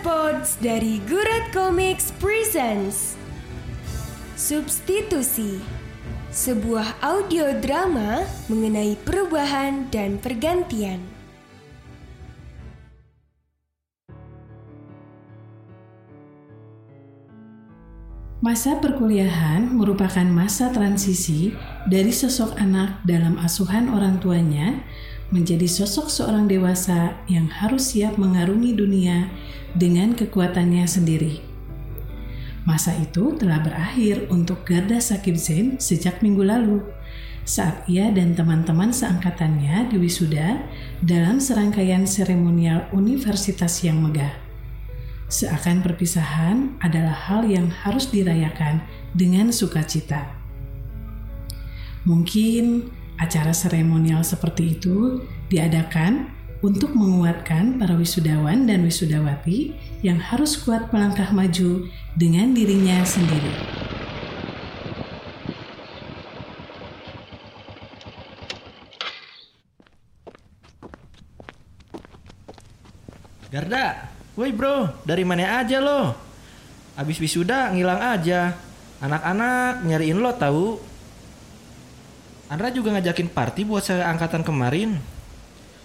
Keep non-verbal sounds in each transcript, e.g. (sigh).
Pods dari Gurat Comics Presents. Substitusi. Sebuah audio drama mengenai perubahan dan pergantian. Masa perkuliahan merupakan masa transisi dari sosok anak dalam asuhan orang tuanya menjadi sosok seorang dewasa yang harus siap mengarungi dunia dengan kekuatannya sendiri. Masa itu telah berakhir untuk Garda Sakib Zain sejak minggu lalu, saat ia dan teman-teman seangkatannya diwisuda dalam serangkaian seremonial universitas yang megah. Seakan perpisahan adalah hal yang harus dirayakan dengan sukacita. Mungkin acara seremonial seperti itu diadakan untuk menguatkan para wisudawan dan wisudawati yang harus kuat melangkah maju dengan dirinya sendiri. Garda, woi bro, dari mana aja lo? Abis wisuda ngilang aja. Anak-anak nyariin lo tahu. Andra juga ngajakin party buat saya angkatan kemarin.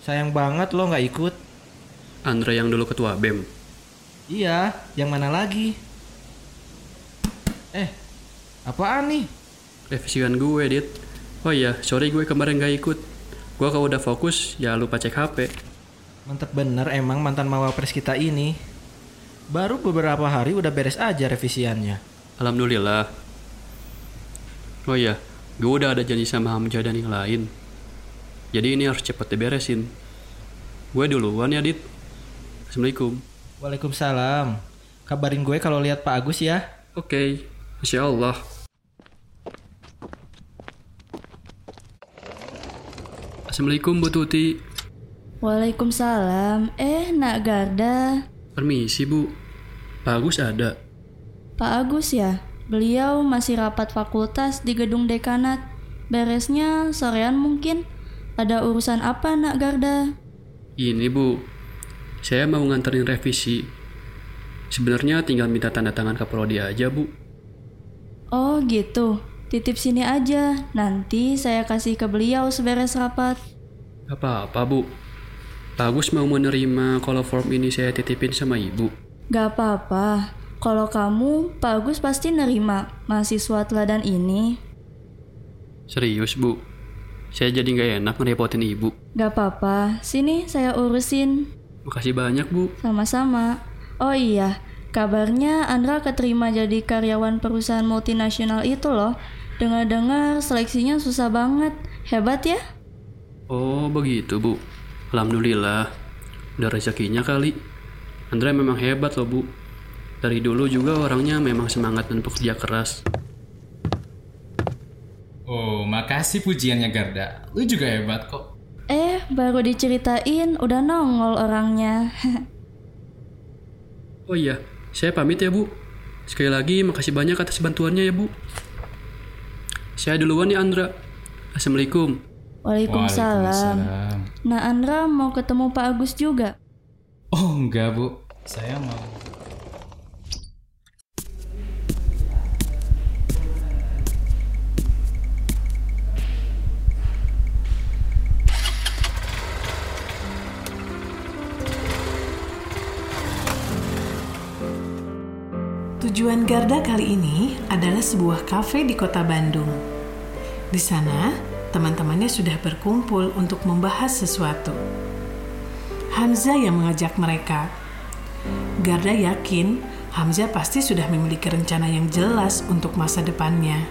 Sayang banget lo nggak ikut. Andra yang dulu ketua BEM. Iya, yang mana lagi? Eh, apaan nih? Revisian gue, Dit. Oh iya, sorry gue kemarin gak ikut. Gue kalau udah fokus, ya lupa cek HP. Mantep bener emang mantan mawapres kita ini. Baru beberapa hari udah beres aja revisiannya. Alhamdulillah. Oh iya, gue udah ada janji sama Hamzah dan yang lain. Jadi ini harus cepet diberesin. Gue duluan ya, Dit. Assalamualaikum. Waalaikumsalam. Kabarin gue kalau lihat Pak Agus ya. Oke, Masya Allah. Assalamualaikum Bu Tuti. Waalaikumsalam. Eh, Nak Garda. Permisi Bu. Pak Agus ada. Pak Agus ya? Beliau masih rapat fakultas di gedung dekanat. Beresnya sorean mungkin. Ada urusan apa, Nak Garda? Ini Bu. Saya mau nganterin revisi. Sebenarnya tinggal minta tanda tangan ke prodi aja, Bu. Oh, gitu. Titip sini aja. Nanti saya kasih ke beliau seberes rapat. Apa-apa, Bu. Pak Agus mau menerima kalau form ini saya titipin sama Ibu. Gak apa-apa. Kalau kamu, Pak Agus pasti nerima mahasiswa teladan ini. Serius, Bu. Saya jadi nggak enak ngerepotin Ibu. Gak apa-apa. Sini saya urusin. Makasih banyak, Bu. Sama-sama. Oh iya, kabarnya Andra keterima jadi karyawan perusahaan multinasional itu loh. Dengar-dengar seleksinya susah banget. Hebat ya? Oh, begitu, Bu. Alhamdulillah. Udah rezekinya kali. Andra memang hebat loh, Bu. Dari dulu juga orangnya memang semangat dan pekerja keras. Oh, makasih pujiannya Garda. Lu juga hebat kok. Eh, baru diceritain udah nongol orangnya. (laughs) Oh iya, saya pamit ya, Bu. Sekali lagi makasih banyak atas bantuannya ya, Bu. Saya duluan ya, Andra. Assalamualaikum. Waalaikumsalam. Nah, Andra mau ketemu Pak Agus juga. Oh, enggak, Bu. Saya mau Tujuan Garda kali ini adalah sebuah kafe di kota Bandung. Di sana, teman-temannya sudah berkumpul untuk membahas sesuatu. Hamzah yang mengajak mereka. Garda yakin Hamzah pasti sudah memiliki rencana yang jelas untuk masa depannya.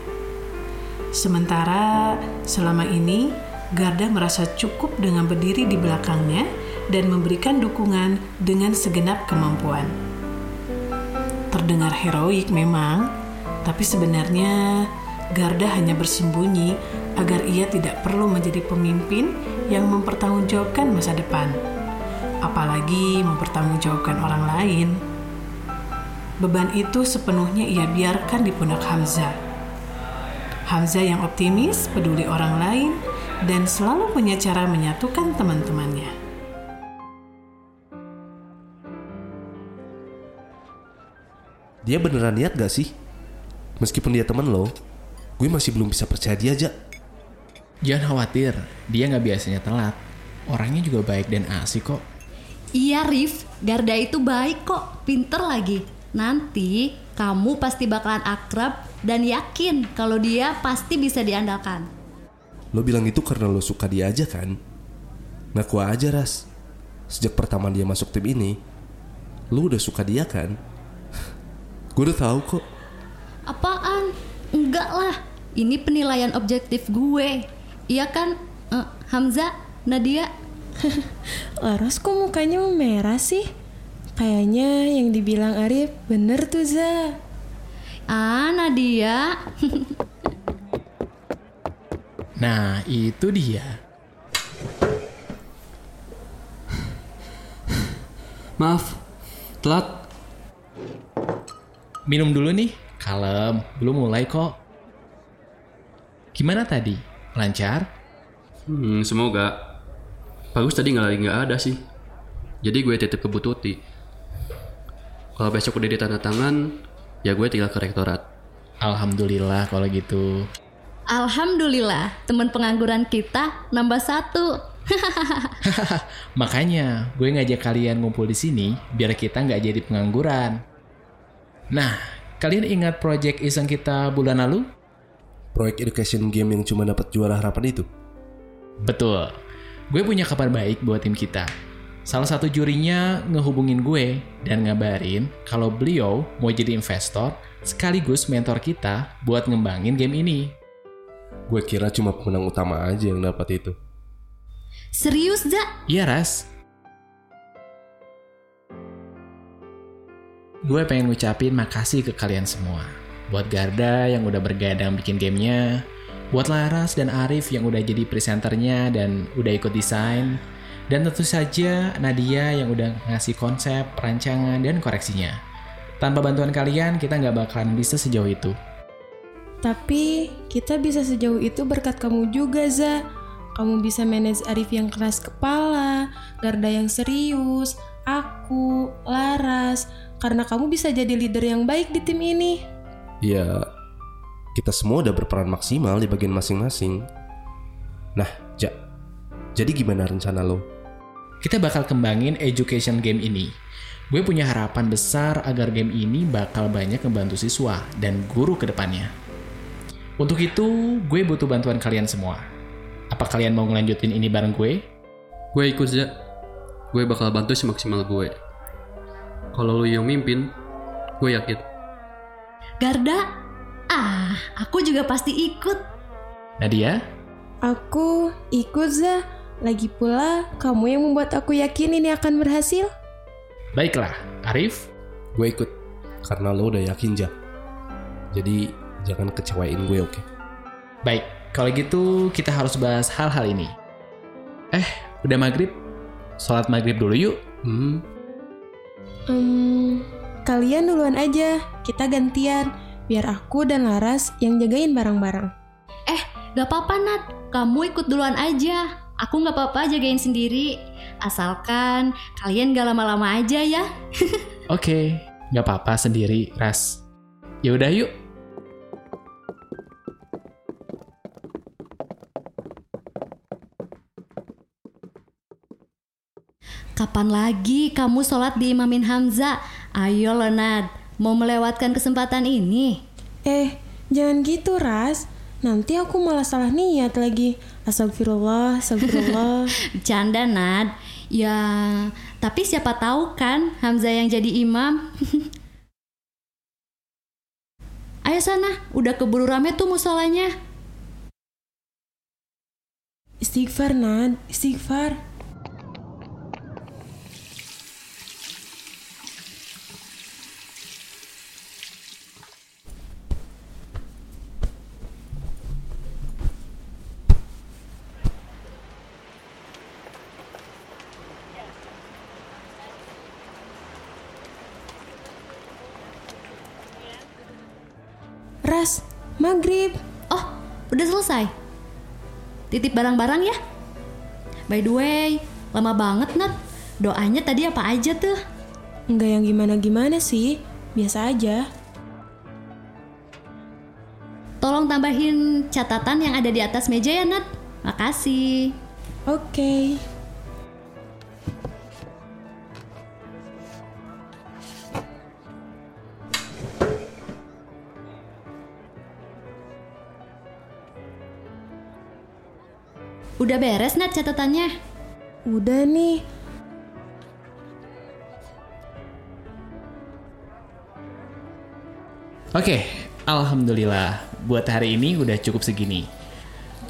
Sementara selama ini, Garda merasa cukup dengan berdiri di belakangnya dan memberikan dukungan dengan segenap kemampuan terdengar heroik memang, tapi sebenarnya Garda hanya bersembunyi agar ia tidak perlu menjadi pemimpin yang mempertanggungjawabkan masa depan, apalagi mempertanggungjawabkan orang lain. Beban itu sepenuhnya ia biarkan di pundak Hamzah. Hamzah yang optimis, peduli orang lain, dan selalu punya cara menyatukan teman-temannya. Dia beneran niat gak sih? Meskipun dia temen lo, gue masih belum bisa percaya dia aja. Jangan khawatir, dia nggak biasanya telat. Orangnya juga baik dan asik kok. Iya Rif, Garda itu baik kok, pinter lagi. Nanti kamu pasti bakalan akrab dan yakin kalau dia pasti bisa diandalkan. Lo bilang itu karena lo suka dia aja kan? Ngaku aja Ras. Sejak pertama dia masuk tim ini, lo udah suka dia kan? Gue udah tahu kok. Apaan? Enggak lah, ini penilaian objektif gue. Iya kan, Eh, Hamza, Nadia? (laughs) Laras kok mukanya merah sih? Kayaknya yang dibilang Arif bener tuh Za. Ah, Nadia. (laughs) Nah, itu dia. Maaf, telat. Minum dulu nih. Kalem, belum mulai kok. Gimana tadi? Lancar? Hmm, semoga. Bagus tadi nggak lagi nggak ada sih. Jadi gue titip ke Bu Tuti. Kalau besok udah ditanda tangan, ya gue tinggal ke rektorat. Alhamdulillah kalau gitu. Alhamdulillah, teman pengangguran kita nambah satu. (laughs) Makanya gue ngajak kalian ngumpul di sini biar kita nggak jadi pengangguran. Nah, kalian ingat project iseng kita bulan lalu? Proyek education game yang cuma dapat juara harapan itu. Betul. Gue punya kabar baik buat tim kita. Salah satu jurinya ngehubungin gue dan ngabarin kalau beliau mau jadi investor sekaligus mentor kita buat ngembangin game ini. Gue kira cuma pemenang utama aja yang dapat itu. Serius, Za? Iya, Ras. Gue pengen ngucapin makasih ke kalian semua. Buat Garda yang udah bergadang bikin gamenya. Buat Laras dan Arif yang udah jadi presenternya dan udah ikut desain. Dan tentu saja Nadia yang udah ngasih konsep, perancangan, dan koreksinya. Tanpa bantuan kalian, kita nggak bakalan bisa sejauh itu. Tapi kita bisa sejauh itu berkat kamu juga Za. Kamu bisa manage Arif yang keras kepala, Garda yang serius, aku, Laras. Karena kamu bisa jadi leader yang baik di tim ini. Ya, kita semua udah berperan maksimal di bagian masing-masing. Nah, Ja, jadi gimana rencana lo? kita bakal kembangin education game ini. Gue punya harapan besar agar game ini bakal banyak membantu siswa dan guru ke depannya. Untuk itu, gue butuh bantuan kalian semua. Apa kalian mau ngelanjutin ini bareng gue? Gue ikut ya. Gue bakal bantu semaksimal gue. Kalau lu yang mimpin, gue yakin. Garda? Ah, aku juga pasti ikut. Nadia? Aku ikut Za. Lagi pula, kamu yang membuat aku yakin ini akan berhasil. Baiklah, Arif? Gue ikut karena lo udah yakin Ja. Jadi jangan kecewain gue oke? Baik, kalau gitu kita harus bahas hal-hal ini. Eh, udah maghrib? Sholat maghrib dulu yuk. Hmm, Hmm, kalian duluan aja, kita gantian. Biar aku dan Laras yang jagain barang-barang. Eh, gak apa-apa Nat, kamu ikut duluan aja. Aku gak apa-apa jagain sendiri. Asalkan kalian gak lama-lama aja ya. (laughs) Oke, nggak apa-apa sendiri, Ras. Ya udah yuk. Kapan lagi kamu sholat di imamin Hamza? Ayo loh Nat, mau melewatkan kesempatan ini. Eh, jangan gitu, Ras. Nanti aku malah salah niat lagi. Astagfirullah, astagfirullah. (laughs) Bercanda Nat. Ya, tapi siapa tahu kan Hamza yang jadi imam. (laughs) Ayo sana, udah keburu rame tuh musolanya. istighfar, Nad. Istighfar. Ras, maghrib. Oh, udah selesai. Titip barang-barang ya. By the way, lama banget Nat. Doanya tadi apa aja tuh? Enggak yang gimana-gimana sih. biasa aja. Tolong tambahin catatan yang ada di atas meja ya, Nat. Makasih. Oke. Udah beres, Nat, catatannya? Udah nih. Oke, alhamdulillah. Buat hari ini udah cukup segini.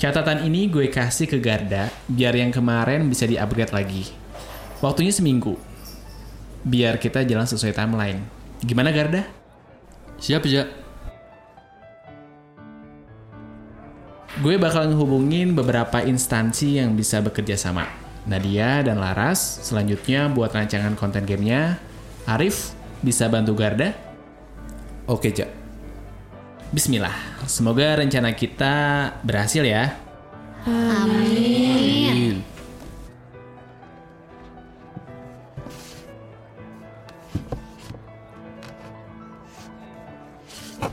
Catatan ini gue kasih ke Garda biar yang kemarin bisa di-upgrade lagi. Waktunya seminggu. Biar kita jalan sesuai timeline. Gimana Garda? Siap, Ja. Gue bakal ngehubungin beberapa instansi yang bisa bekerja sama. Nadia dan Laras, selanjutnya buat rancangan konten gamenya. Arif, bisa bantu Garda? Oke, Jak. Bismillah, semoga rencana kita berhasil ya. Amin.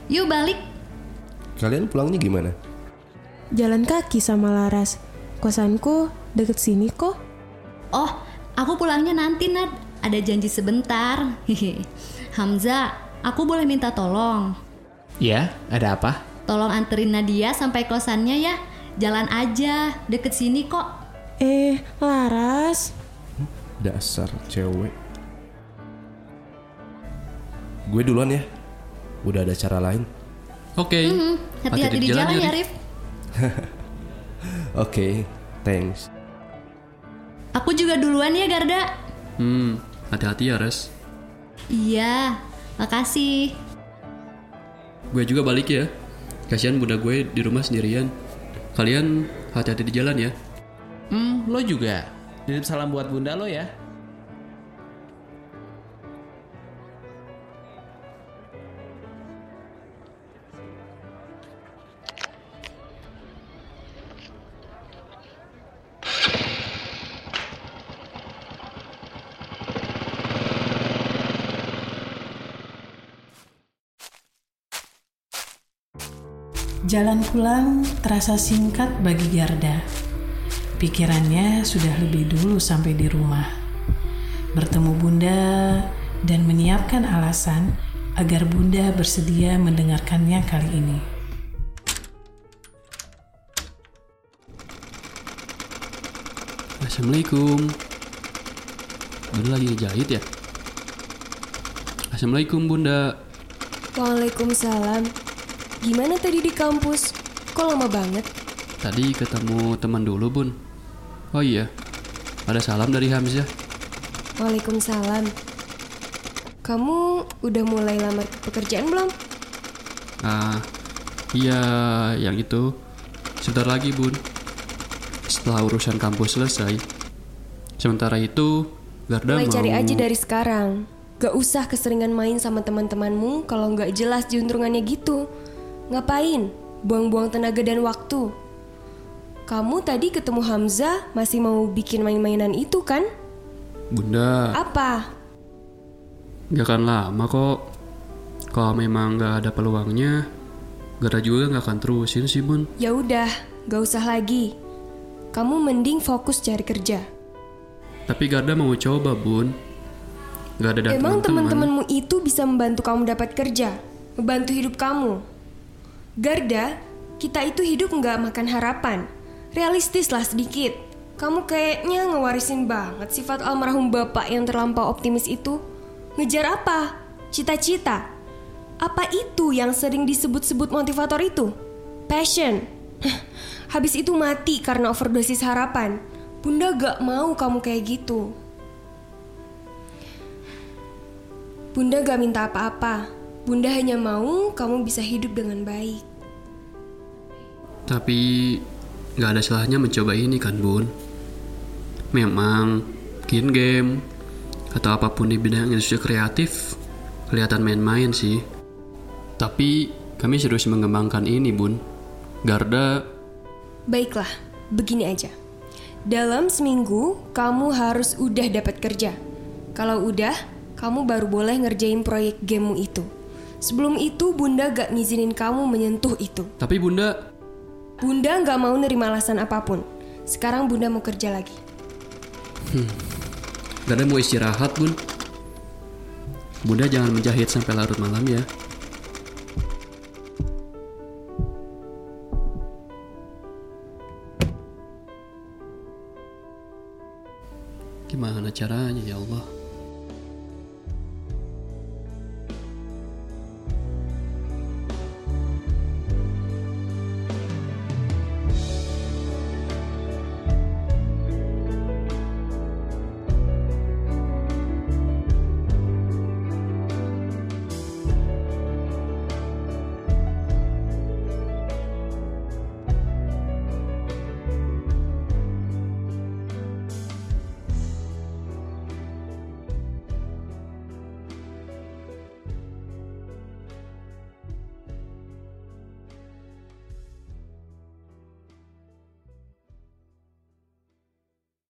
Yuk balik. Kalian pulangnya gimana? Jalan kaki sama Laras. Kosanku deket sini kok. Oh, aku pulangnya nanti, Nat. Ada janji sebentar. (laughs) Hehe. Hamza, aku boleh minta tolong. Ya, ada apa? Tolong anterin Nadia sampai kosannya ya. Jalan aja, deket sini kok. Eh, Laras. Dasar cewek. Gue duluan ya. Udah ada cara lain. Oke. Hmm, hati-hati di jalan ya, Rif. (laughs) Oke, thanks. Aku juga duluan ya, Garda. Hmm, hati-hati ya, Res. Iya, makasih. Gue juga balik ya. Kasihan bunda gue di rumah sendirian. Kalian hati-hati di jalan ya. Hmm, lo juga. Titip salam buat bunda lo ya. Jalan pulang terasa singkat bagi Garda. Pikirannya sudah lebih dulu sampai di rumah. Bertemu Bunda dan menyiapkan alasan agar Bunda bersedia mendengarkannya kali ini. Assalamualaikum. Bunda lagi ngejahit ya? Assalamualaikum bunda. Waalaikumsalam. Gimana tadi di kampus? Kok lama banget? Tadi ketemu teman dulu bun. Oh iya, ada salam dari Hamzah. Waalaikumsalam. Kamu udah mulai lamar pekerjaan belum? Ah, iya yang itu. Sebentar lagi bun. Setelah urusan kampus selesai. Sementara itu, Garda Mulai mau... cari aja dari sekarang. Gak usah keseringan main sama teman-temanmu kalau nggak jelas juntrungannya gitu. Ngapain? Buang-buang tenaga dan waktu. Kamu tadi ketemu Hamzah masih mau bikin main-mainan itu kan? Bunda, Apa? gak akan lama kok. Kalau memang gak ada peluangnya, Garda juga gak akan terusin sih bun. Ya udah, gak usah lagi. Kamu mending fokus cari kerja. Tapi Garda mau coba bun. Gak ada Emang teman-teman. teman-temanmu itu bisa membantu kamu dapat kerja, membantu hidup kamu. Garda, kita itu hidup nggak makan harapan. Realistis lah sedikit. Kamu kayaknya ngewarisin banget sifat almarhum bapak yang terlampau optimis itu. Ngejar apa? Cita-cita. Apa itu yang sering disebut-sebut motivator itu? Passion. Habis itu mati karena overdosis harapan. Bunda gak mau kamu kayak gitu. Bunda gak minta apa-apa. Bunda hanya mau kamu bisa hidup dengan baik. Tapi gak ada salahnya mencoba ini kan bun. Memang bikin game atau apa pun di bidang industri kreatif kelihatan main-main sih. Tapi kami serius mengembangkan ini bun. Garda Baiklah, begini aja. Dalam seminggu, kamu harus udah dapat kerja. Kalau udah, kamu baru boleh ngerjain proyek gamemu itu. Sebelum itu Bunda gak ngizinin kamu menyentuh itu. Tapi bunda, Bunda gak mau nerima alasan apa pun. Sekarang Bunda mau kerja lagi. Garda mau istirahat bun. Bunda jangan menjahit sampai larut malam ya.